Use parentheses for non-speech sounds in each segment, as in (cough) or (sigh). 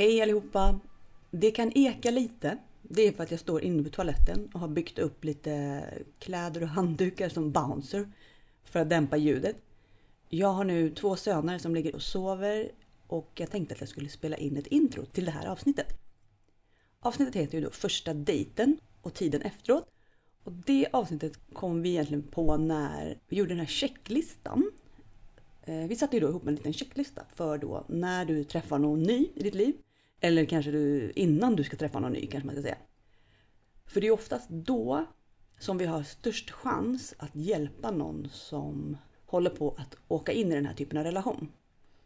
Hej allihopa! Det kan eka lite. Det är för att jag står inne på toaletten och har byggt upp lite kläder och handdukar som bouncer för att dämpa ljudet. Jag har nu två söner som ligger och sover och jag tänkte att jag skulle spela in ett intro till det här avsnittet. Avsnittet heter ju då Första dejten och tiden efteråt. Och det avsnittet kom vi egentligen på när vi gjorde den här checklistan. Eh, vi satte ju då ihop en liten checklista för då när du träffar någon ny i ditt liv. Eller kanske du innan du ska träffa någon ny kanske man ska säga. För det är oftast då som vi har störst chans att hjälpa någon som håller på att åka in i den här typen av relation.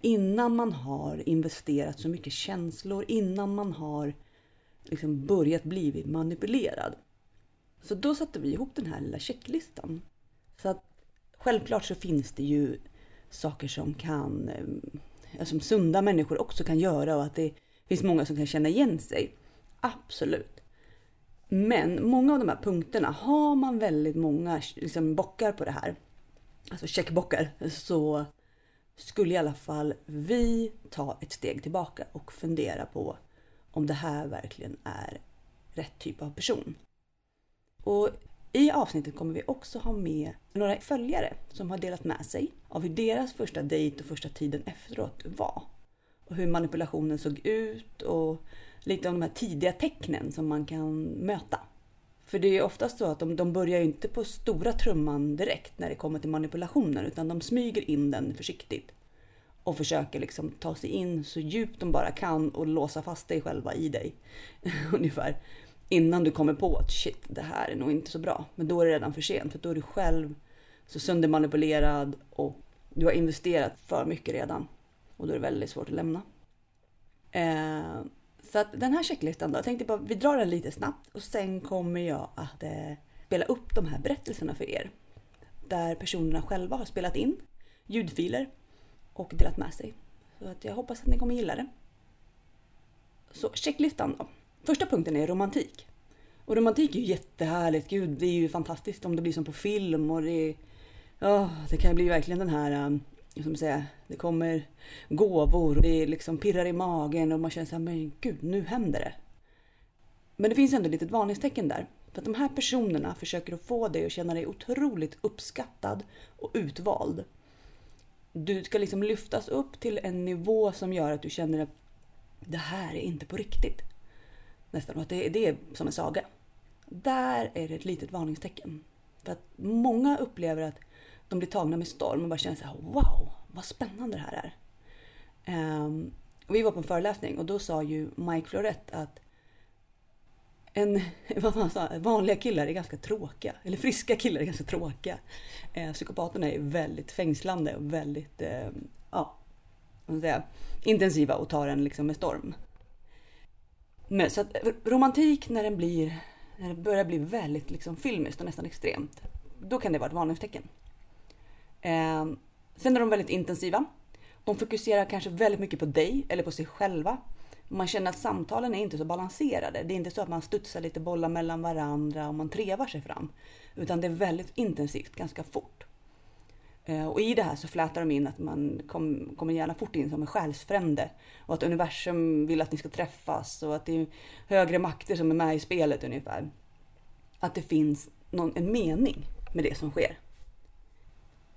Innan man har investerat så mycket känslor, innan man har liksom börjat bli manipulerad. Så då satte vi ihop den här lilla checklistan. Så att självklart så finns det ju saker som kan, eh, som sunda människor också kan göra och att det finns många som kan känna igen sig. Absolut. Men många av de här punkterna, har man väldigt många liksom, bockar på det här, alltså checkbockar, så skulle i alla fall vi ta ett steg tillbaka och fundera på om det här verkligen är rätt typ av person. Och i avsnittet kommer vi också ha med några följare som har delat med sig av hur deras första dejt och första tiden efteråt var. Och hur manipulationen såg ut och lite om de här tidiga tecknen som man kan möta. För det är oftast så att de, de börjar ju inte på stora trumman direkt när det kommer till manipulationen utan de smyger in den försiktigt. Och försöker liksom ta sig in så djupt de bara kan och låsa fast dig själva i dig. (laughs) Ungefär. Innan du kommer på att shit, det här är nog inte så bra. Men då är det redan för sent för då är du själv så söndermanipulerad och du har investerat för mycket redan. Och då är det väldigt svårt att lämna. Eh, så att den här checklistan då, jag tänkte bara vi drar den lite snabbt och sen kommer jag att eh, spela upp de här berättelserna för er. Där personerna själva har spelat in ljudfiler och delat med sig. Så att jag hoppas att ni kommer gilla det. Så checklistan då. Första punkten är romantik. Och romantik är ju jättehärligt. Gud, det är ju fantastiskt om det blir som på film och det, ja, det kan bli verkligen den här, um, Liksom som säga, det kommer gåvor det liksom pirrar i magen och man känner så här, men gud, nu händer det. Men det finns ändå ett litet varningstecken där. För att de här personerna försöker att få dig att känna dig otroligt uppskattad och utvald. Du ska liksom lyftas upp till en nivå som gör att du känner att det här är inte på riktigt. Nästan, att det, det är som en saga. Där är det ett litet varningstecken. För att många upplever att de blir tagna med storm och bara känner så här, wow, vad spännande det här är. Um, vi var på en föreläsning och då sa ju Mike Florett att en, (laughs) vad man sa, vanliga killar är ganska tråkiga. Eller friska killar är ganska tråkiga. Eh, psykopaterna är väldigt fängslande och väldigt eh, ja, vad säga, intensiva och tar en liksom med storm. Men, så att romantik när den blir, när det börjar bli väldigt liksom filmiskt och nästan extremt. Då kan det vara ett varningstecken. Eh, sen är de väldigt intensiva. De fokuserar kanske väldigt mycket på dig eller på sig själva. Man känner att samtalen är inte så balanserade. Det är inte så att man studsar lite bollar mellan varandra och man trevar sig fram. Utan det är väldigt intensivt, ganska fort. Ehm, och i det här så flätar de in att man kommer gärna fort in som en själsfrände. Och att universum vill att ni ska träffas och att det är högre makter som är med i spelet ungefär. Att det finns någon, en mening med det som sker.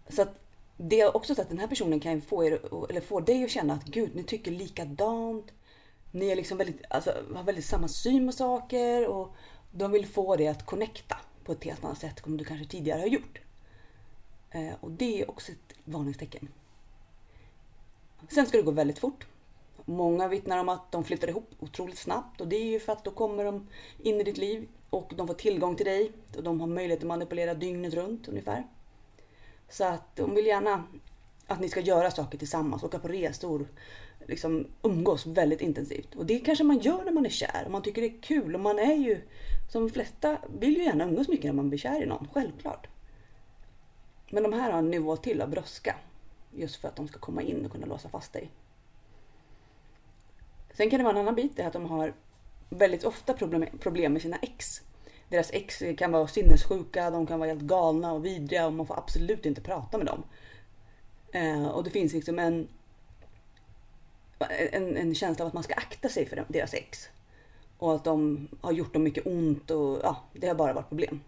Så att det är också så att den här personen kan få, er, eller få dig att känna att gud, ni tycker likadant. Ni är liksom väldigt, alltså, har väldigt samma syn på saker och de vill få dig att connecta på ett helt annat sätt än du kanske tidigare har gjort. Eh, och det är också ett varningstecken. Sen ska det gå väldigt fort. Många vittnar om att de flyttar ihop otroligt snabbt och det är ju för att då kommer de in i ditt liv och de får tillgång till dig och de har möjlighet att manipulera dygnet runt ungefär. Så att de vill gärna att ni ska göra saker tillsammans, åka på resor, liksom umgås väldigt intensivt. Och det kanske man gör när man är kär och man tycker det är kul och man är ju, som de flesta vill ju gärna umgås mycket när man blir kär i någon, självklart. Men de här har en nivå till av brådska. Just för att de ska komma in och kunna låsa fast dig. Sen kan det vara en annan bit, det är att de har väldigt ofta problem, problem med sina ex. Deras ex kan vara sinnessjuka, de kan vara helt galna och vidriga och man får absolut inte prata med dem. Eh, och det finns liksom en en, en känsla av att man ska akta sig för deras ex. Och att de har gjort dem mycket ont och ja, det har bara varit problem.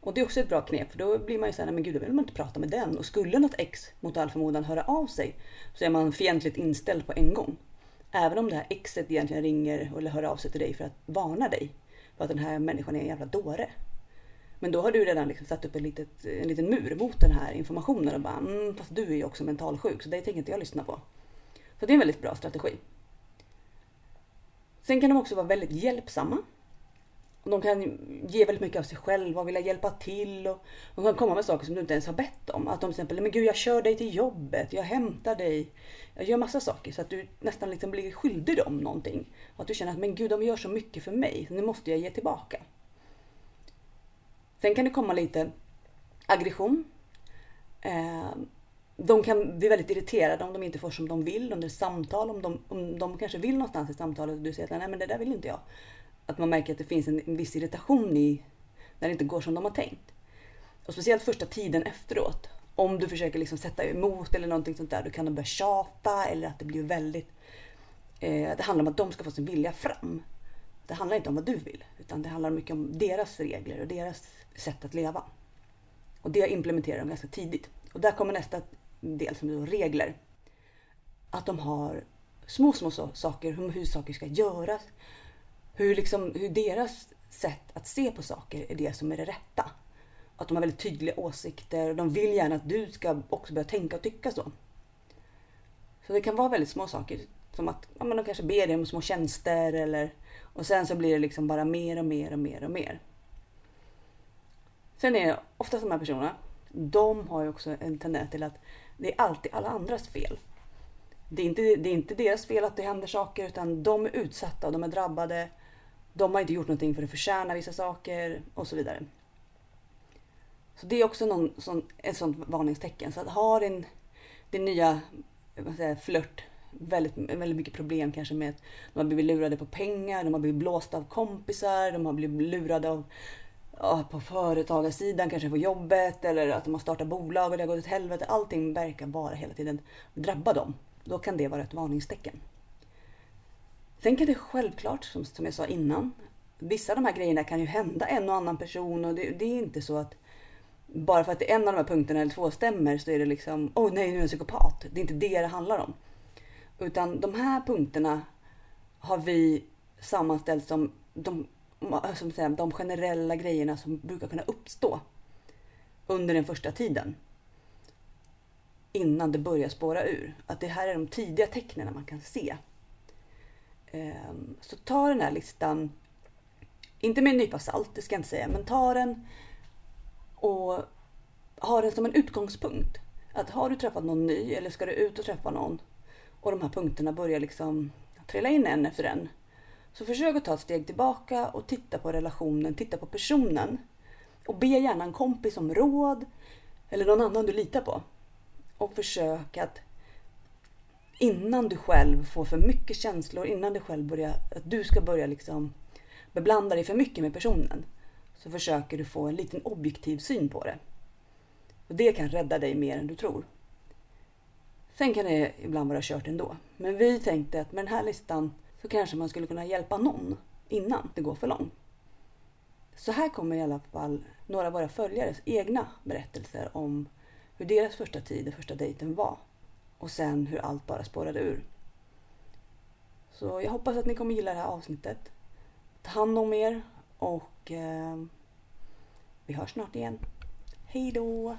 Och det är också ett bra knep för då blir man ju såhär, men gud då vill man inte prata med den. Och skulle något ex mot all förmodan höra av sig så är man fientligt inställd på en gång. Även om det här exet egentligen ringer eller hör av sig till dig för att varna dig. För att den här människan är en jävla dåre. Men då har du redan liksom satt upp en, litet, en liten mur mot den här informationen och bara mm, fast du är ju också mentalsjuk så det tänker inte jag lyssna på. Så det är en väldigt bra strategi. Sen kan de också vara väldigt hjälpsamma. De kan ge väldigt mycket av sig själva och vilja hjälpa till. Och de kan komma med saker som du inte ens har bett om. Att de till exempel, men gud jag kör dig till jobbet, jag hämtar dig. Jag gör massa saker så att du nästan liksom blir skyldig dem någonting. Och att du känner att men gud de gör så mycket för mig, nu måste jag ge tillbaka. Sen kan det komma lite aggression. Eh, de kan bli väldigt irriterade om de inte får som de vill under samtal. Om de, om de kanske vill någonstans i samtalet och du säger att nej men det där vill inte jag. Att man märker att det finns en, viss irritation i när det inte går som de har tänkt. Och speciellt första tiden efteråt. Om du försöker liksom sätta emot eller någonting sånt där, då kan de börja tjata eller att det blir väldigt... Eh, det handlar om att de ska få sin vilja fram. Det handlar inte om vad du vill, utan det handlar mycket om deras regler och deras sätt att leva. Och det implementerar de ganska tidigt. Och där kommer nästa del som är regler. Att de har små, små saker, hur saker ska göras. Hur, liksom, hur deras sätt att se på saker är det som är det rätta. Att de har väldigt tydliga åsikter och de vill gärna att du ska också börja tänka och tycka så. Så det kan vara väldigt små saker. Som att ja, men de kanske ber dig om små tjänster eller och sen så blir det liksom bara mer och mer och mer och mer. Sen är det oftast de här personerna, de har ju också en tendens till att det är alltid alla andras fel. Det är, inte, det är inte deras fel att det händer saker utan de är utsatta och de är drabbade. De har inte gjort någonting för att förtjäna vissa saker och så vidare. Så det är också någon, sån, ett sånt varningstecken. Så att ha din, din nya flört väldigt, väldigt mycket problem kanske med att de har blivit lurade på pengar, de har blivit blåsta av kompisar, de har blivit lurade av ja, på företagarsidan, kanske på jobbet eller att de har startat bolag och det har gått åt helvete. Allting verkar bara hela tiden drabba dem. Då kan det vara ett varningstecken. Sen kan det självklart, som, som jag sa innan, vissa av de här grejerna kan ju hända en och annan person och det, det är inte så att bara för att en av de här punkterna eller två stämmer så är det liksom, åh oh, nej nu är jag psykopat. Det är inte det det handlar om. Utan de här punkterna har vi sammanställt som de, som säga, de generella grejerna som brukar kunna uppstå under den första tiden. Innan det börjar spåra ur. Att det här är de tidiga tecknen man kan se. Ehm, så ta den här listan, inte med en nypa salt, det ska jag inte säga, men ta den och ha den som en utgångspunkt. Att har du träffat någon ny eller ska du ut och träffa någon och de här punkterna börjar liksom trilla in en efter en. Så försök att ta ett steg tillbaka och titta på relationen, titta på personen. Och be gärna en kompis om råd eller någon annan du litar på. Och försök att innan du själv får för mycket känslor, innan du själv börjar, att du ska börja liksom beblanda dig för mycket med personen. Så försöker du få en liten objektiv syn på det. Och det kan rädda dig mer än du tror. Sen kan det ibland vara kört ändå. Men vi tänkte att med den här listan så kanske man skulle kunna hjälpa någon innan det går för långt. Så här kommer i alla fall några av våra följares egna berättelser om hur deras första tid, första dejten var. Och sen hur allt bara spårade ur. Så jag hoppas att ni kommer gilla det här avsnittet. Ta hand om er och eh, vi hörs snart igen. Hej då!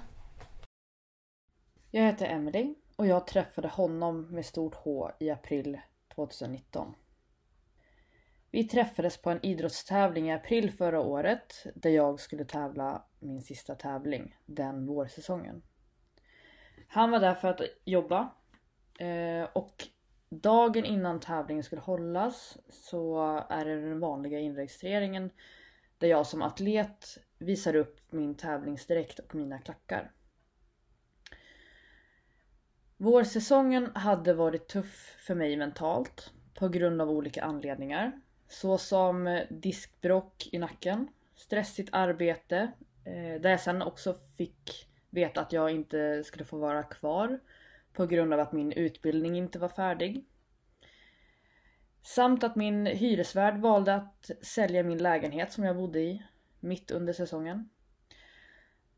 Jag heter Emily och jag träffade honom med stort H i april 2019. Vi träffades på en idrottstävling i april förra året där jag skulle tävla min sista tävling den vårsäsongen. Han var där för att jobba eh, och dagen innan tävlingen skulle hållas så är det den vanliga inregistreringen där jag som atlet visar upp min tävlingsdräkt och mina klackar. Vårsäsongen hade varit tuff för mig mentalt på grund av olika anledningar. Såsom diskbrock i nacken, stressigt arbete eh, där jag sen också fick veta att jag inte skulle få vara kvar på grund av att min utbildning inte var färdig. Samt att min hyresvärd valde att sälja min lägenhet som jag bodde i mitt under säsongen.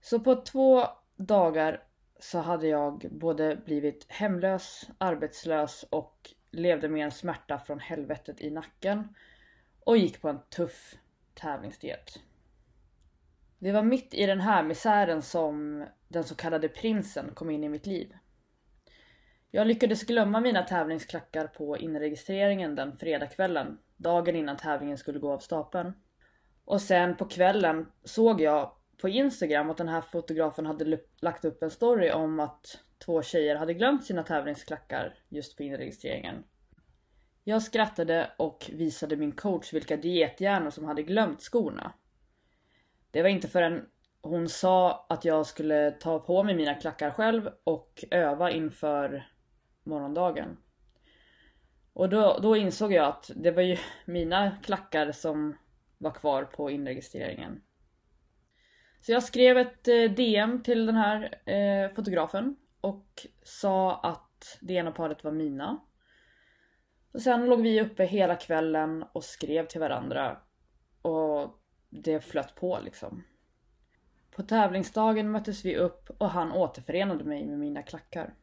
Så på två dagar så hade jag både blivit hemlös, arbetslös och levde med en smärta från helvetet i nacken och gick på en tuff tävlingsdiet. Det var mitt i den här misären som den så kallade prinsen kom in i mitt liv. Jag lyckades glömma mina tävlingsklackar på inregistreringen den fredagskvällen, dagen innan tävlingen skulle gå av stapeln. Och sen på kvällen såg jag på Instagram att den här fotografen hade lagt upp en story om att två tjejer hade glömt sina tävlingsklackar just på inregistreringen. Jag skrattade och visade min coach vilka diethjärnor som hade glömt skorna. Det var inte förrän hon sa att jag skulle ta på mig mina klackar själv och öva inför morgondagen. Och då, då insåg jag att det var ju mina klackar som var kvar på inregistreringen. Så jag skrev ett eh, DM till den här eh, fotografen och sa att det ena paret var mina. Och sen låg vi uppe hela kvällen och skrev till varandra. Och det flöt på liksom. På tävlingsdagen möttes vi upp och han återförenade mig med mina klackar.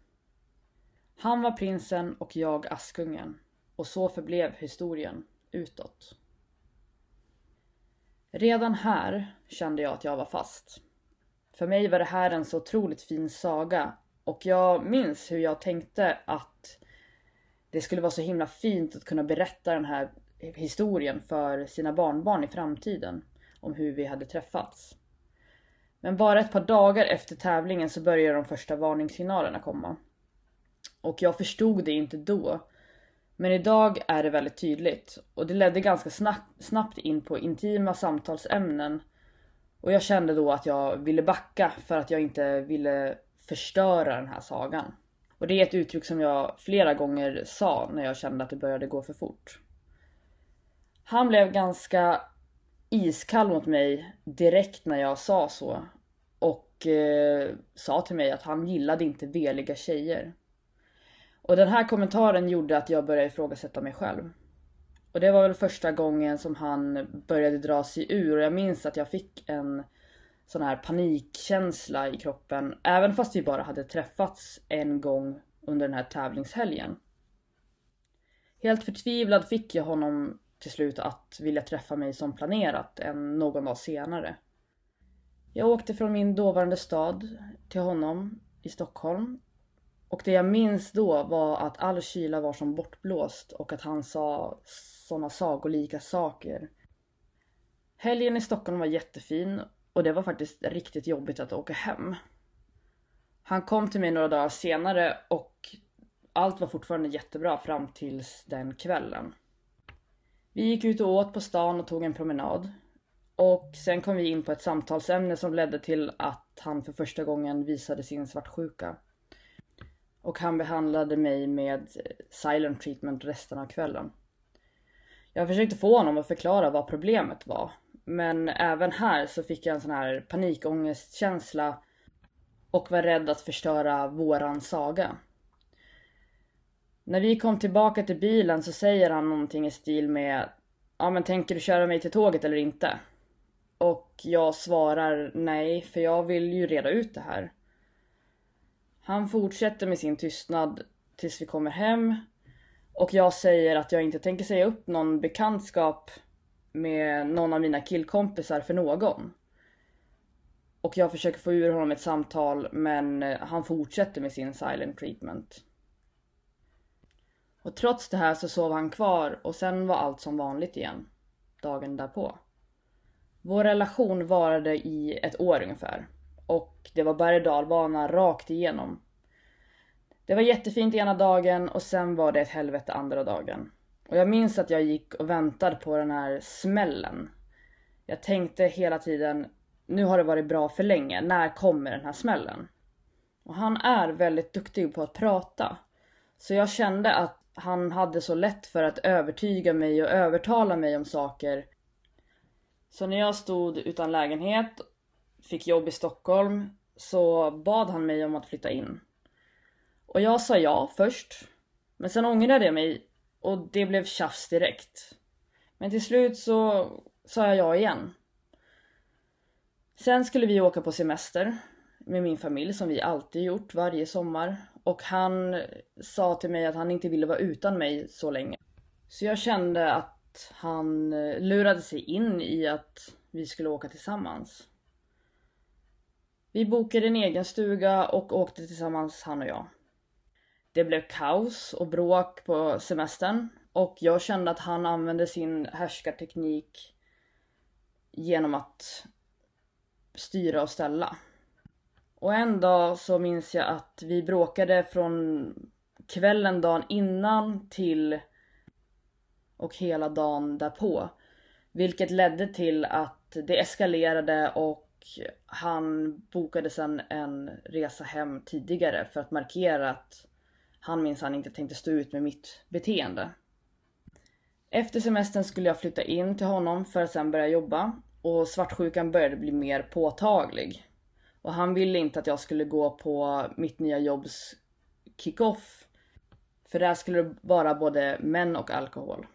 Han var prinsen och jag Askungen. Och så förblev historien utåt. Redan här kände jag att jag var fast. För mig var det här en så otroligt fin saga och jag minns hur jag tänkte att det skulle vara så himla fint att kunna berätta den här historien för sina barnbarn i framtiden om hur vi hade träffats. Men bara ett par dagar efter tävlingen så började de första varningssignalerna komma. Och jag förstod det inte då. Men idag är det väldigt tydligt och det ledde ganska snabbt in på intima samtalsämnen. Och jag kände då att jag ville backa för att jag inte ville förstöra den här sagan. Och det är ett uttryck som jag flera gånger sa när jag kände att det började gå för fort. Han blev ganska iskall mot mig direkt när jag sa så. Och eh, sa till mig att han gillade inte veliga tjejer. Och den här kommentaren gjorde att jag började ifrågasätta mig själv. Och det var väl första gången som han började dra sig ur och jag minns att jag fick en sån här panikkänsla i kroppen. Även fast vi bara hade träffats en gång under den här tävlingshelgen. Helt förtvivlad fick jag honom till slut att vilja träffa mig som planerat än någon dag senare. Jag åkte från min dåvarande stad till honom i Stockholm och det jag minns då var att all kyla var som bortblåst och att han sa såna sagolika saker. Helgen i Stockholm var jättefin och det var faktiskt riktigt jobbigt att åka hem. Han kom till mig några dagar senare och allt var fortfarande jättebra fram tills den kvällen. Vi gick ut och åt på stan och tog en promenad. Och sen kom vi in på ett samtalsämne som ledde till att han för första gången visade sin svartsjuka. Och han behandlade mig med eh, silent treatment resten av kvällen. Jag försökte få honom att förklara vad problemet var. Men även här så fick jag en sån här panikångestkänsla och var rädd att förstöra våran saga. När vi kom tillbaka till bilen så säger han någonting i stil med Ja men tänker du köra mig till tåget eller inte? Och jag svarar nej, för jag vill ju reda ut det här. Han fortsätter med sin tystnad tills vi kommer hem. Och jag säger att jag inte tänker säga upp någon bekantskap med någon av mina killkompisar för någon. Och jag försöker få ur honom ett samtal men eh, han fortsätter med sin silent treatment. Och trots det här så sov han kvar och sen var allt som vanligt igen. Dagen därpå. Vår relation varade i ett år ungefär. Och det var berg dalbana rakt igenom. Det var jättefint ena dagen och sen var det ett helvete andra dagen. Och jag minns att jag gick och väntade på den här smällen. Jag tänkte hela tiden, nu har det varit bra för länge, när kommer den här smällen? Och han är väldigt duktig på att prata. Så jag kände att han hade så lätt för att övertyga mig och övertala mig om saker. Så när jag stod utan lägenhet, fick jobb i Stockholm, så bad han mig om att flytta in. Och jag sa ja först. Men sen ångrade jag mig och det blev tjafs direkt. Men till slut så sa jag ja igen. Sen skulle vi åka på semester med min familj som vi alltid gjort varje sommar och han sa till mig att han inte ville vara utan mig så länge. Så jag kände att han eh, lurade sig in i att vi skulle åka tillsammans. Vi bokade en egen stuga och åkte tillsammans han och jag. Det blev kaos och bråk på semestern och jag kände att han använde sin härskarteknik genom att styra och ställa. Och en dag så minns jag att vi bråkade från kvällen dagen innan till och hela dagen därpå. Vilket ledde till att det eskalerade och han bokade sen en resa hem tidigare för att markera att han minsann inte tänkte stå ut med mitt beteende. Efter semestern skulle jag flytta in till honom för att sen börja jobba och svartsjukan började bli mer påtaglig. Och han ville inte att jag skulle gå på mitt nya jobbs kick-off. För där skulle det vara både män och alkohol.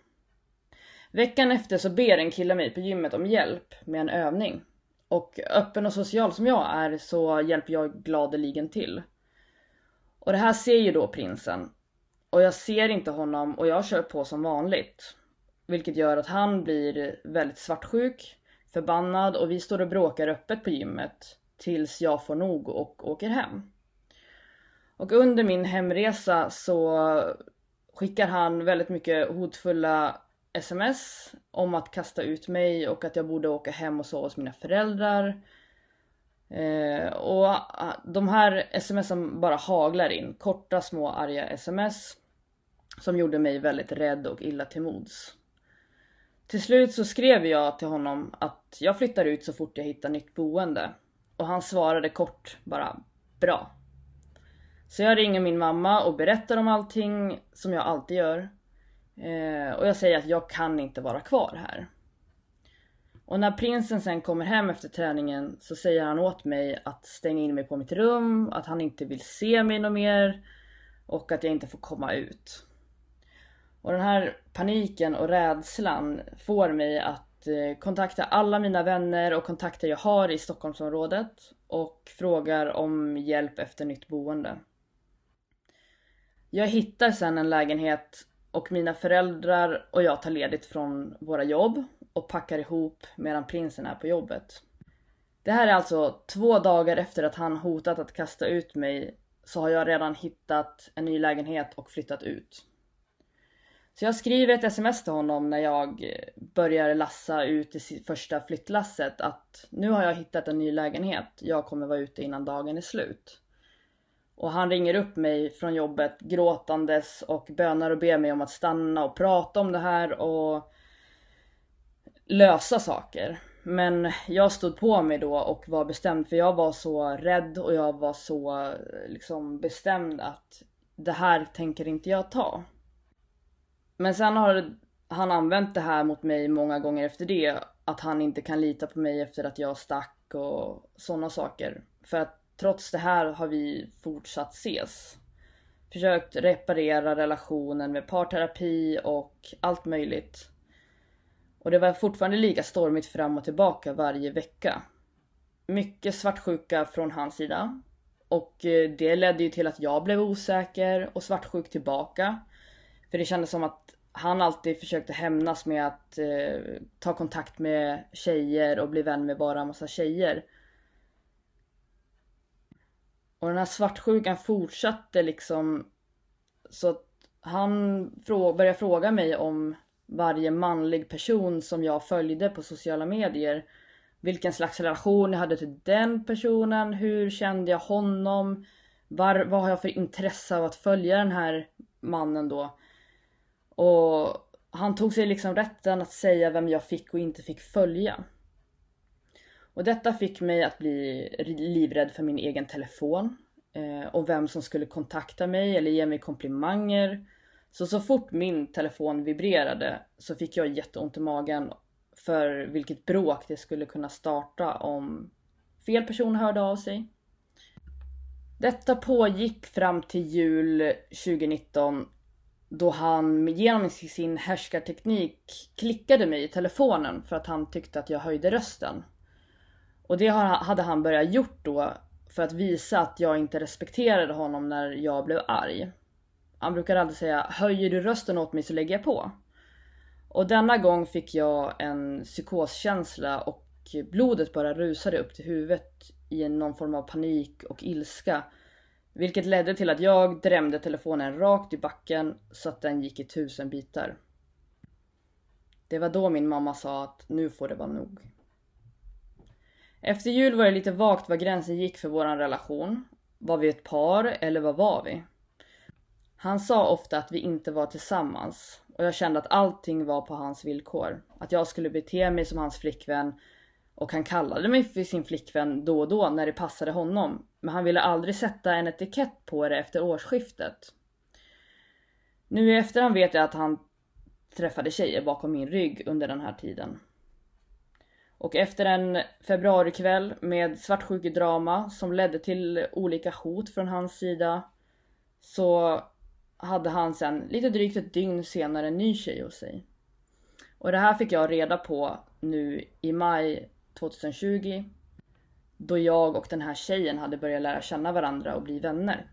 Veckan efter så ber en kille mig på gymmet om hjälp med en övning. Och öppen och social som jag är så hjälper jag gladeligen till. Och det här ser ju då prinsen. Och jag ser inte honom och jag kör på som vanligt. Vilket gör att han blir väldigt svartsjuk, förbannad och vi står och bråkar öppet på gymmet tills jag får nog och åker hem. Och under min hemresa så skickar han väldigt mycket hotfulla sms om att kasta ut mig och att jag borde åka hem och sova hos mina föräldrar. Eh, och ah, de här smsen bara haglar in, korta små arga sms som gjorde mig väldigt rädd och illa till mods. Till slut så skrev jag till honom att jag flyttar ut så fort jag hittar nytt boende. Och han svarade kort bara bra. Så jag ringer min mamma och berättar om allting som jag alltid gör. Eh, och jag säger att jag kan inte vara kvar här. Och när prinsen sen kommer hem efter träningen så säger han åt mig att stänga in mig på mitt rum, att han inte vill se mig något mer och att jag inte får komma ut. Och den här paniken och rädslan får mig att eh, kontakta alla mina vänner och kontakter jag har i Stockholmsområdet och frågar om hjälp efter nytt boende. Jag hittar sen en lägenhet och mina föräldrar och jag tar ledigt från våra jobb och packar ihop medan prinsen är på jobbet. Det här är alltså två dagar efter att han hotat att kasta ut mig så har jag redan hittat en ny lägenhet och flyttat ut. Så jag skriver ett sms till honom när jag börjar lassa ut det första flyttlasset att nu har jag hittat en ny lägenhet. Jag kommer vara ute innan dagen är slut. Och han ringer upp mig från jobbet gråtandes och bönar och ber mig om att stanna och prata om det här och lösa saker. Men jag stod på mig då och var bestämd för jag var så rädd och jag var så liksom bestämd att det här tänker inte jag ta. Men sen har han använt det här mot mig många gånger efter det. Att han inte kan lita på mig efter att jag stack och sådana saker. För att trots det här har vi fortsatt ses. Försökt reparera relationen med parterapi och allt möjligt. Och det var fortfarande lika stormigt fram och tillbaka varje vecka. Mycket svartsjuka från hans sida. Och eh, det ledde ju till att jag blev osäker och svartsjuk tillbaka. För det kändes som att han alltid försökte hämnas med att eh, ta kontakt med tjejer och bli vän med bara en massa tjejer. Och den här svartsjukan fortsatte liksom så att han frå började fråga mig om varje manlig person som jag följde på sociala medier. Vilken slags relation jag hade till den personen, hur kände jag honom? Var, vad har jag för intresse av att följa den här mannen då? Och han tog sig liksom rätten att säga vem jag fick och inte fick följa. Och detta fick mig att bli livrädd för min egen telefon eh, och vem som skulle kontakta mig eller ge mig komplimanger. Så så fort min telefon vibrerade så fick jag jätteont i magen för vilket bråk det skulle kunna starta om fel person hörde av sig. Detta pågick fram till jul 2019 då han genom sin härskarteknik klickade mig i telefonen för att han tyckte att jag höjde rösten. Och det hade han börjat gjort då för att visa att jag inte respekterade honom när jag blev arg. Han brukar alltid säga höjer du rösten åt mig så lägger jag på. Och denna gång fick jag en psykoskänsla och blodet bara rusade upp till huvudet i någon form av panik och ilska. Vilket ledde till att jag drämde telefonen rakt i backen så att den gick i tusen bitar. Det var då min mamma sa att nu får det vara nog. Efter jul var det lite vagt var gränsen gick för vår relation. Var vi ett par eller vad var vi? Han sa ofta att vi inte var tillsammans och jag kände att allting var på hans villkor. Att jag skulle bete mig som hans flickvän och han kallade mig för sin flickvän då och då när det passade honom. Men han ville aldrig sätta en etikett på det efter årsskiftet. Nu i efterhand vet jag att han träffade tjejer bakom min rygg under den här tiden. Och efter en februarikväll med svartsjukedrama som ledde till olika hot från hans sida så hade han sen lite drygt ett dygn senare en ny tjej hos sig. Och det här fick jag reda på nu i maj 2020 då jag och den här tjejen hade börjat lära känna varandra och bli vänner.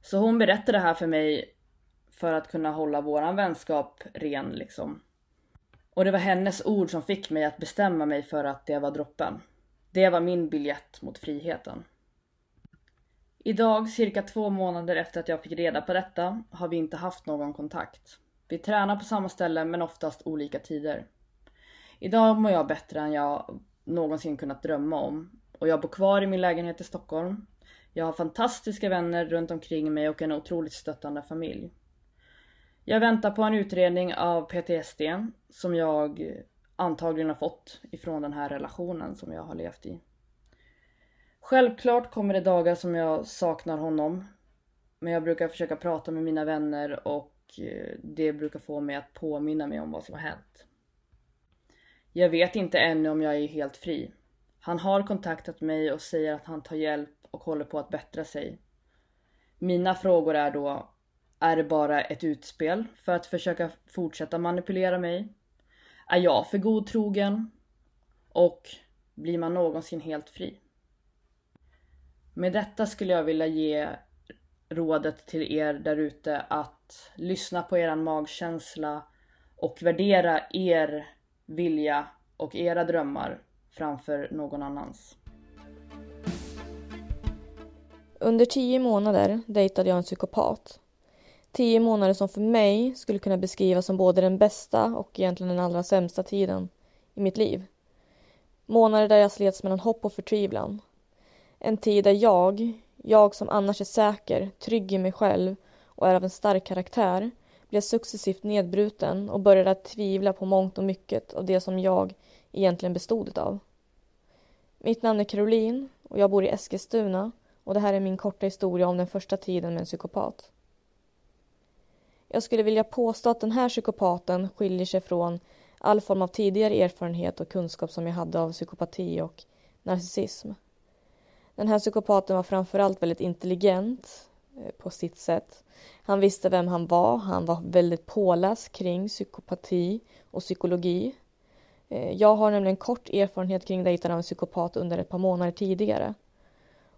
Så hon berättade det här för mig för att kunna hålla våran vänskap ren liksom. Och det var hennes ord som fick mig att bestämma mig för att det var droppen. Det var min biljett mot friheten. Idag, cirka två månader efter att jag fick reda på detta, har vi inte haft någon kontakt. Vi tränar på samma ställe men oftast olika tider. Idag mår jag bättre än jag någonsin kunnat drömma om. Och jag bor kvar i min lägenhet i Stockholm. Jag har fantastiska vänner runt omkring mig och en otroligt stöttande familj. Jag väntar på en utredning av PTSD som jag antagligen har fått ifrån den här relationen som jag har levt i. Självklart kommer det dagar som jag saknar honom. Men jag brukar försöka prata med mina vänner och eh, det brukar få mig att påminna mig om vad som har hänt. Jag vet inte ännu om jag är helt fri. Han har kontaktat mig och säger att han tar hjälp och håller på att bättra sig. Mina frågor är då, är det bara ett utspel för att försöka fortsätta manipulera mig? Är jag för godtrogen? Och blir man någonsin helt fri? Med detta skulle jag vilja ge rådet till er därute att lyssna på eran magkänsla och värdera er vilja och era drömmar framför någon annans. Under tio månader dejtade jag en psykopat. Tio månader som för mig skulle kunna beskrivas som både den bästa och egentligen den allra sämsta tiden i mitt liv. Månader där jag slets mellan hopp och förtvivlan. En tid där jag, jag som annars är säker, trygg i mig själv och är av en stark karaktär, blev successivt nedbruten och började att tvivla på mångt och mycket av det som jag egentligen bestod av. Mitt namn är Caroline och jag bor i Eskilstuna och det här är min korta historia om den första tiden med en psykopat. Jag skulle vilja påstå att den här psykopaten skiljer sig från all form av tidigare erfarenhet och kunskap som jag hade av psykopati och narcissism. Den här psykopaten var framförallt väldigt intelligent eh, på sitt sätt. Han visste vem han var, han var väldigt påläst kring psykopati och psykologi. Eh, jag har nämligen kort erfarenhet kring dejten av en psykopat under ett par månader tidigare.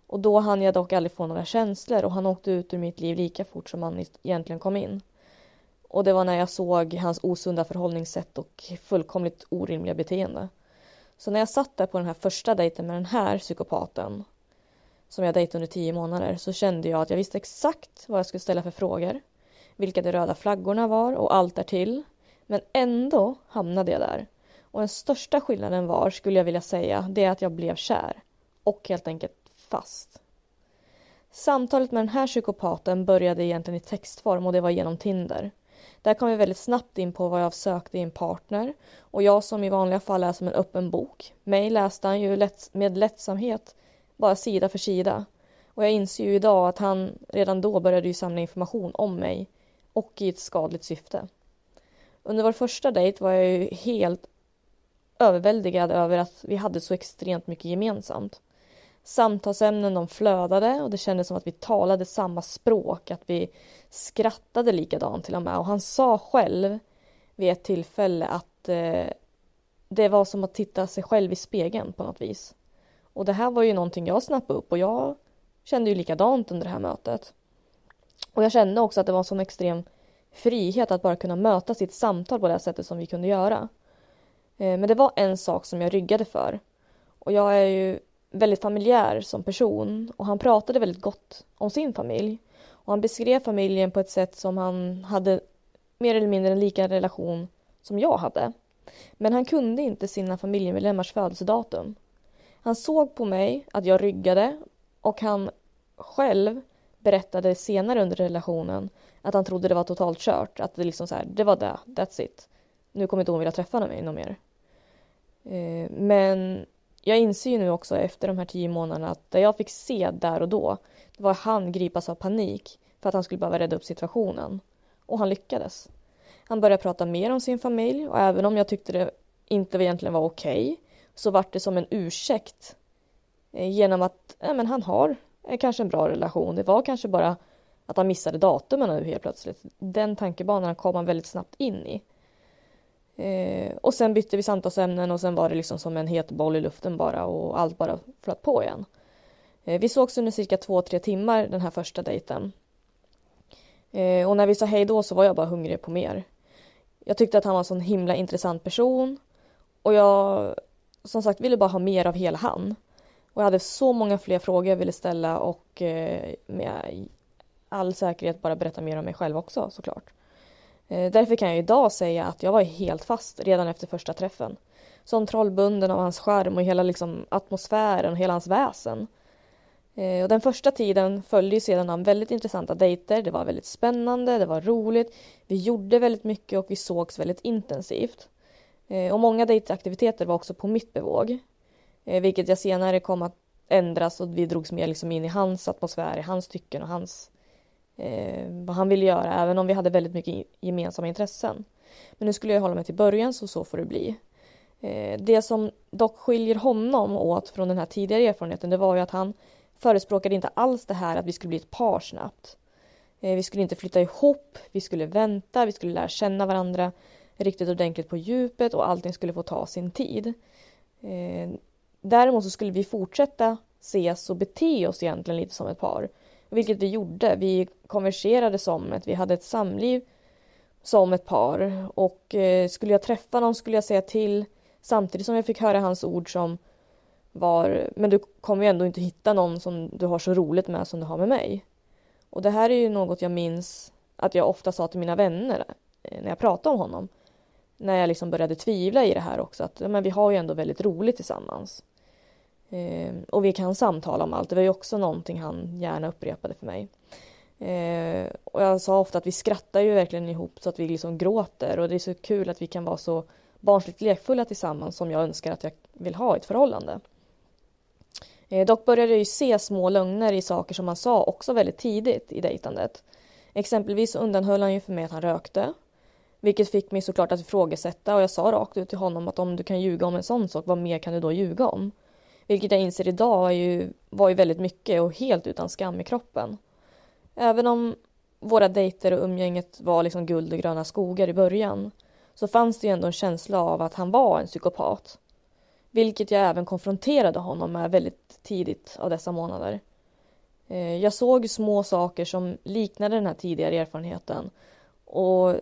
Och då hann jag dock aldrig få några känslor och han åkte ut ur mitt liv lika fort som han egentligen kom in. Och det var när jag såg hans osunda förhållningssätt och fullkomligt orimliga beteende. Så när jag satt där på den här första dejten med den här psykopaten som jag dejtade under tio månader så kände jag att jag visste exakt vad jag skulle ställa för frågor, vilka de röda flaggorna var och allt därtill. Men ändå hamnade jag där. Och den största skillnaden var, skulle jag vilja säga, det är att jag blev kär. Och helt enkelt fast. Samtalet med den här psykopaten började egentligen i textform och det var genom Tinder. Där kom vi väldigt snabbt in på vad jag sökte i en partner och jag som i vanliga fall är som en öppen bok. Mig läste han ju lätt, med lättsamhet bara sida för sida. Och jag inser ju idag att han redan då började ju samla information om mig och i ett skadligt syfte. Under vår första dejt var jag ju helt överväldigad över att vi hade så extremt mycket gemensamt. Samtalsämnen de flödade och det kändes som att vi talade samma språk, att vi skrattade likadant till och med. Och han sa själv vid ett tillfälle att eh, det var som att titta sig själv i spegeln på något vis. Och det här var ju någonting jag snappade upp och jag kände ju likadant under det här mötet. Och jag kände också att det var en sån extrem frihet att bara kunna möta sitt samtal på det här sättet som vi kunde göra. Eh, men det var en sak som jag ryggade för. Och jag är ju väldigt familjär som person och han pratade väldigt gott om sin familj. Och han beskrev familjen på ett sätt som han hade mer eller mindre en lika relation som jag hade. Men han kunde inte sina familjemedlemmars födelsedatum. Han såg på mig att jag ryggade och han själv berättade senare under relationen att han trodde det var totalt kört. Att det liksom så här, det var det, that's it. Nu kommer inte hon vilja träffa mig någon mer. Eh, men jag inser ju nu också efter de här tio månaderna att det jag fick se där och då, det var han gripas av panik för att han skulle behöva rädda upp situationen. Och han lyckades. Han började prata mer om sin familj och även om jag tyckte det inte egentligen var okej okay, så vart det som en ursäkt eh, genom att ja, men han har eh, kanske en bra relation. Det var kanske bara att han missade datumen nu helt plötsligt. Den tankebanan kom han väldigt snabbt in i. Eh, och sen bytte vi samtalsämnen och sen var det liksom som en het boll i luften bara och allt bara flöt på igen. Eh, vi sågs under cirka två, tre timmar den här första dejten. Eh, och när vi sa hej då så var jag bara hungrig på mer. Jag tyckte att han var en sån himla intressant person och jag som sagt ville bara ha mer av hela han. Och jag hade så många fler frågor jag ville ställa och eh, med all säkerhet bara berätta mer om mig själv också såklart. Eh, därför kan jag idag säga att jag var helt fast redan efter första träffen. Som trollbunden av hans skärm och hela liksom, atmosfären och hela hans väsen. Eh, och den första tiden följde ju sedan av väldigt intressanta dejter. Det var väldigt spännande, det var roligt. Vi gjorde väldigt mycket och vi sågs väldigt intensivt. Eh, och många dejtaktiviteter var också på mitt bevåg. Eh, vilket jag senare kom att ändras och vi drogs mer liksom in i hans atmosfär, i hans tycken och hans eh, vad han ville göra, även om vi hade väldigt mycket gemensamma intressen. Men nu skulle jag hålla mig till början, så så får det bli. Eh, det som dock skiljer honom åt från den här tidigare erfarenheten, det var ju att han förespråkade inte alls det här att vi skulle bli ett par snabbt. Eh, vi skulle inte flytta ihop, vi skulle vänta, vi skulle lära känna varandra riktigt ordentligt på djupet och allting skulle få ta sin tid. Eh, däremot så skulle vi fortsätta ses och bete oss egentligen lite som ett par. Vilket vi gjorde. Vi konverserade som ett, vi hade ett samliv som ett par. Och eh, skulle jag träffa någon skulle jag säga till samtidigt som jag fick höra hans ord som var Men du kommer ju ändå inte hitta någon som du har så roligt med som du har med mig. Och det här är ju något jag minns att jag ofta sa till mina vänner eh, när jag pratade om honom. När jag liksom började tvivla i det här också att men vi har ju ändå väldigt roligt tillsammans. Eh, och vi kan samtala om allt. Det var ju också någonting han gärna upprepade för mig. Eh, och jag sa ofta att vi skrattar ju verkligen ihop så att vi liksom gråter och det är så kul att vi kan vara så barnsligt lekfulla tillsammans som jag önskar att jag vill ha i ett förhållande. Eh, dock började jag ju se små lögner i saker som han sa också väldigt tidigt i dejtandet. Exempelvis undanhöll han ju för mig att han rökte. Vilket fick mig såklart att ifrågasätta och jag sa rakt ut till honom att om du kan ljuga om en sån sak, vad mer kan du då ljuga om? Vilket jag inser idag ju, var ju väldigt mycket och helt utan skam i kroppen. Även om våra dejter och umgänget var liksom guld och gröna skogar i början så fanns det ju ändå en känsla av att han var en psykopat. Vilket jag även konfronterade honom med väldigt tidigt av dessa månader. Eh, jag såg små saker som liknade den här tidigare erfarenheten och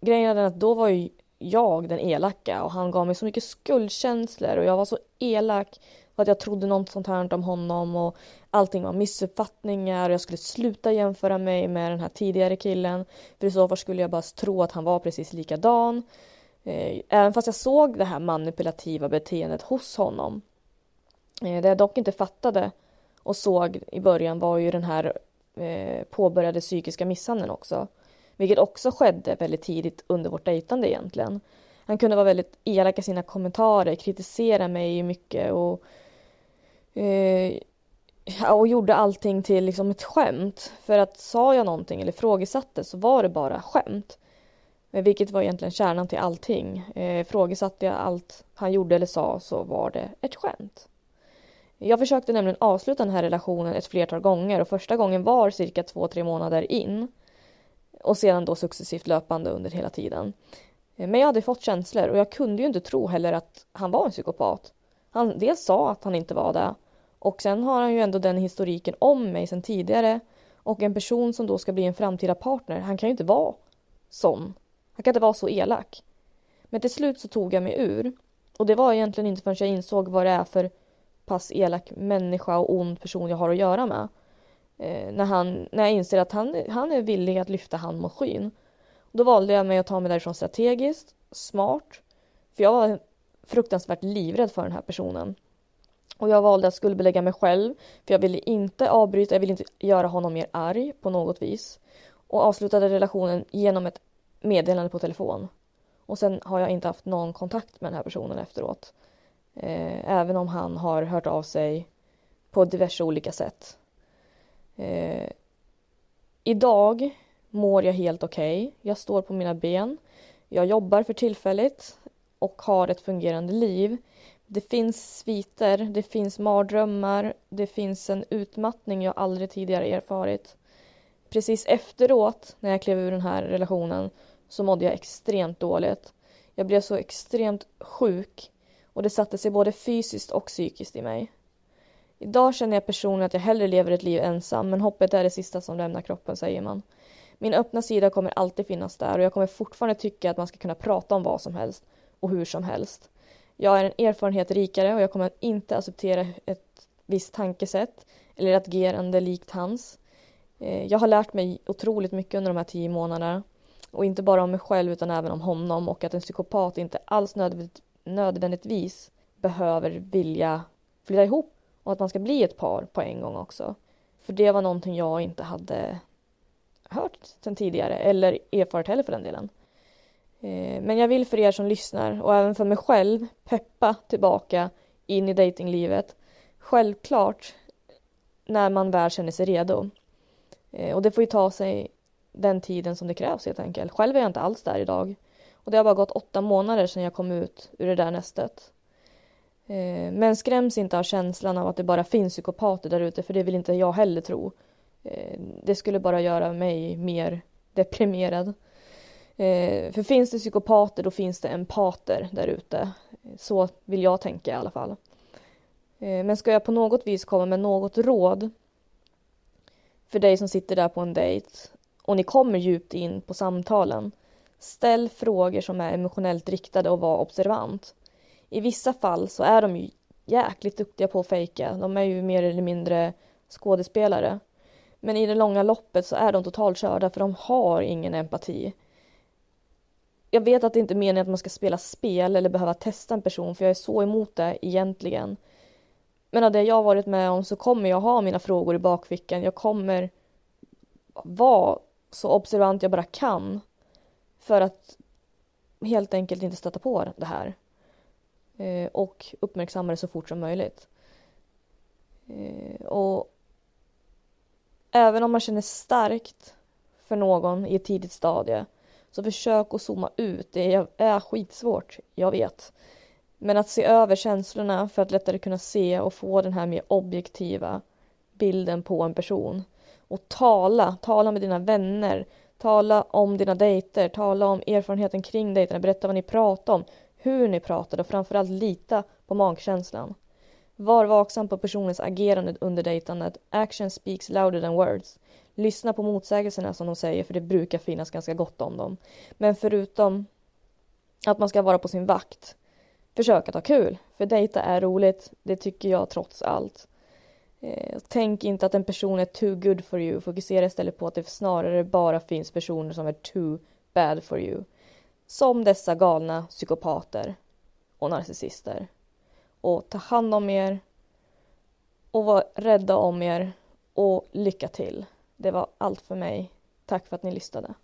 grejen är att då var ju jag den elaka och han gav mig så mycket skuldkänslor och jag var så elak för att jag trodde något sånt här om honom och allting var missuppfattningar och jag skulle sluta jämföra mig med den här tidigare killen för i så fall skulle jag bara tro att han var precis likadan. Eh, även fast jag såg det här manipulativa beteendet hos honom. Eh, det jag dock inte fattade och såg i början var ju den här eh, påbörjade psykiska misshandeln också. Vilket också skedde väldigt tidigt under vårt dejtande egentligen. Han kunde vara väldigt elak i sina kommentarer, kritisera mig mycket och, eh, och gjorde allting till liksom ett skämt. För att sa jag någonting eller frågesatte så var det bara skämt. Vilket var egentligen kärnan till allting. Eh, frågesatte jag allt han gjorde eller sa så var det ett skämt. Jag försökte nämligen avsluta den här relationen ett flertal gånger och första gången var cirka två, tre månader in. Och sedan då successivt löpande under hela tiden. Eh, men jag hade fått känslor och jag kunde ju inte tro heller att han var en psykopat. Han dels sa att han inte var det och sen har han ju ändå den historiken om mig sen tidigare och en person som då ska bli en framtida partner, han kan ju inte vara sån. Han kan inte vara så elak. Men till slut så tog jag mig ur och det var egentligen inte förrän jag insåg vad det är för pass elak människa och ond person jag har att göra med. Eh, när, han, när jag inser att han, han är villig att lyfta hand mot skyn. Då valde jag mig att ta mig därifrån strategiskt, smart. För jag var fruktansvärt livrädd för den här personen. Och jag valde att skuldbelägga mig själv, för jag ville inte avbryta, jag ville inte göra honom mer arg på något vis. Och avslutade relationen genom ett meddelande på telefon. Och sen har jag inte haft någon kontakt med den här personen efteråt. Eh, även om han har hört av sig på diverse olika sätt. Eh, idag mår jag helt okej. Okay. Jag står på mina ben. Jag jobbar för tillfället och har ett fungerande liv. Det finns sviter, det finns mardrömmar, det finns en utmattning jag aldrig tidigare erfarit. Precis efteråt, när jag klev ur den här relationen, så mådde jag extremt dåligt. Jag blev så extremt sjuk och det satte sig både fysiskt och psykiskt i mig. Idag känner jag personligen att jag hellre lever ett liv ensam, men hoppet är det sista som lämnar kroppen, säger man. Min öppna sida kommer alltid finnas där och jag kommer fortfarande tycka att man ska kunna prata om vad som helst och hur som helst. Jag är en erfarenhet rikare och jag kommer inte acceptera ett visst tankesätt eller ett agerande likt hans. Eh, jag har lärt mig otroligt mycket under de här tio månaderna och inte bara om mig själv utan även om honom och att en psykopat inte alls nödvändigtvis behöver vilja flytta ihop och att man ska bli ett par på en gång också. För det var någonting jag inte hade hört sen tidigare eller erfarit heller för den delen. Eh, men jag vill för er som lyssnar och även för mig själv peppa tillbaka in i datinglivet. Självklart när man väl känner sig redo. Eh, och det får ju ta sig den tiden som det krävs helt enkelt. Själv är jag inte alls där idag. Och det har bara gått åtta månader sedan jag kom ut ur det där nästet. Eh, men skräms inte av känslan av att det bara finns psykopater där ute för det vill inte jag heller tro. Eh, det skulle bara göra mig mer deprimerad. Eh, för finns det psykopater då finns det empater där ute. Så vill jag tänka i alla fall. Men ska jag på något vis komma med något råd för dig som sitter där på en dejt och ni kommer djupt in på samtalen. Ställ frågor som är emotionellt riktade och var observant. I vissa fall så är de ju jäkligt duktiga på att fejka. De är ju mer eller mindre skådespelare. Men i det långa loppet så är de totalt körda för de har ingen empati jag vet att det inte är meningen att man ska spela spel eller behöva testa en person för jag är så emot det egentligen. Men av det jag har varit med om så kommer jag ha mina frågor i bakfickan. Jag kommer vara så observant jag bara kan för att helt enkelt inte stöta på det här. Eh, och uppmärksamma det så fort som möjligt. Eh, och även om man känner starkt för någon i ett tidigt stadie så försök att zooma ut. Det är skitsvårt, jag vet. Men att se över känslorna för att lättare kunna se och få den här mer objektiva bilden på en person. Och tala, tala med dina vänner, tala om dina dejter, tala om erfarenheten kring dejterna, berätta vad ni pratar om, hur ni pratade och framförallt lita på magkänslan. Var vaksam på personens agerande under dejtandet. Action speaks louder than words. Lyssna på motsägelserna som de säger för det brukar finnas ganska gott om dem. Men förutom att man ska vara på sin vakt, försök att ha kul. För dejta är roligt, det tycker jag trots allt. Eh, tänk inte att en person är too good for you. Fokusera istället på att det snarare bara finns personer som är too bad for you. Som dessa galna psykopater och narcissister. Och ta hand om er och var rädda om er och lycka till. Det var allt för mig. Tack för att ni lyssnade.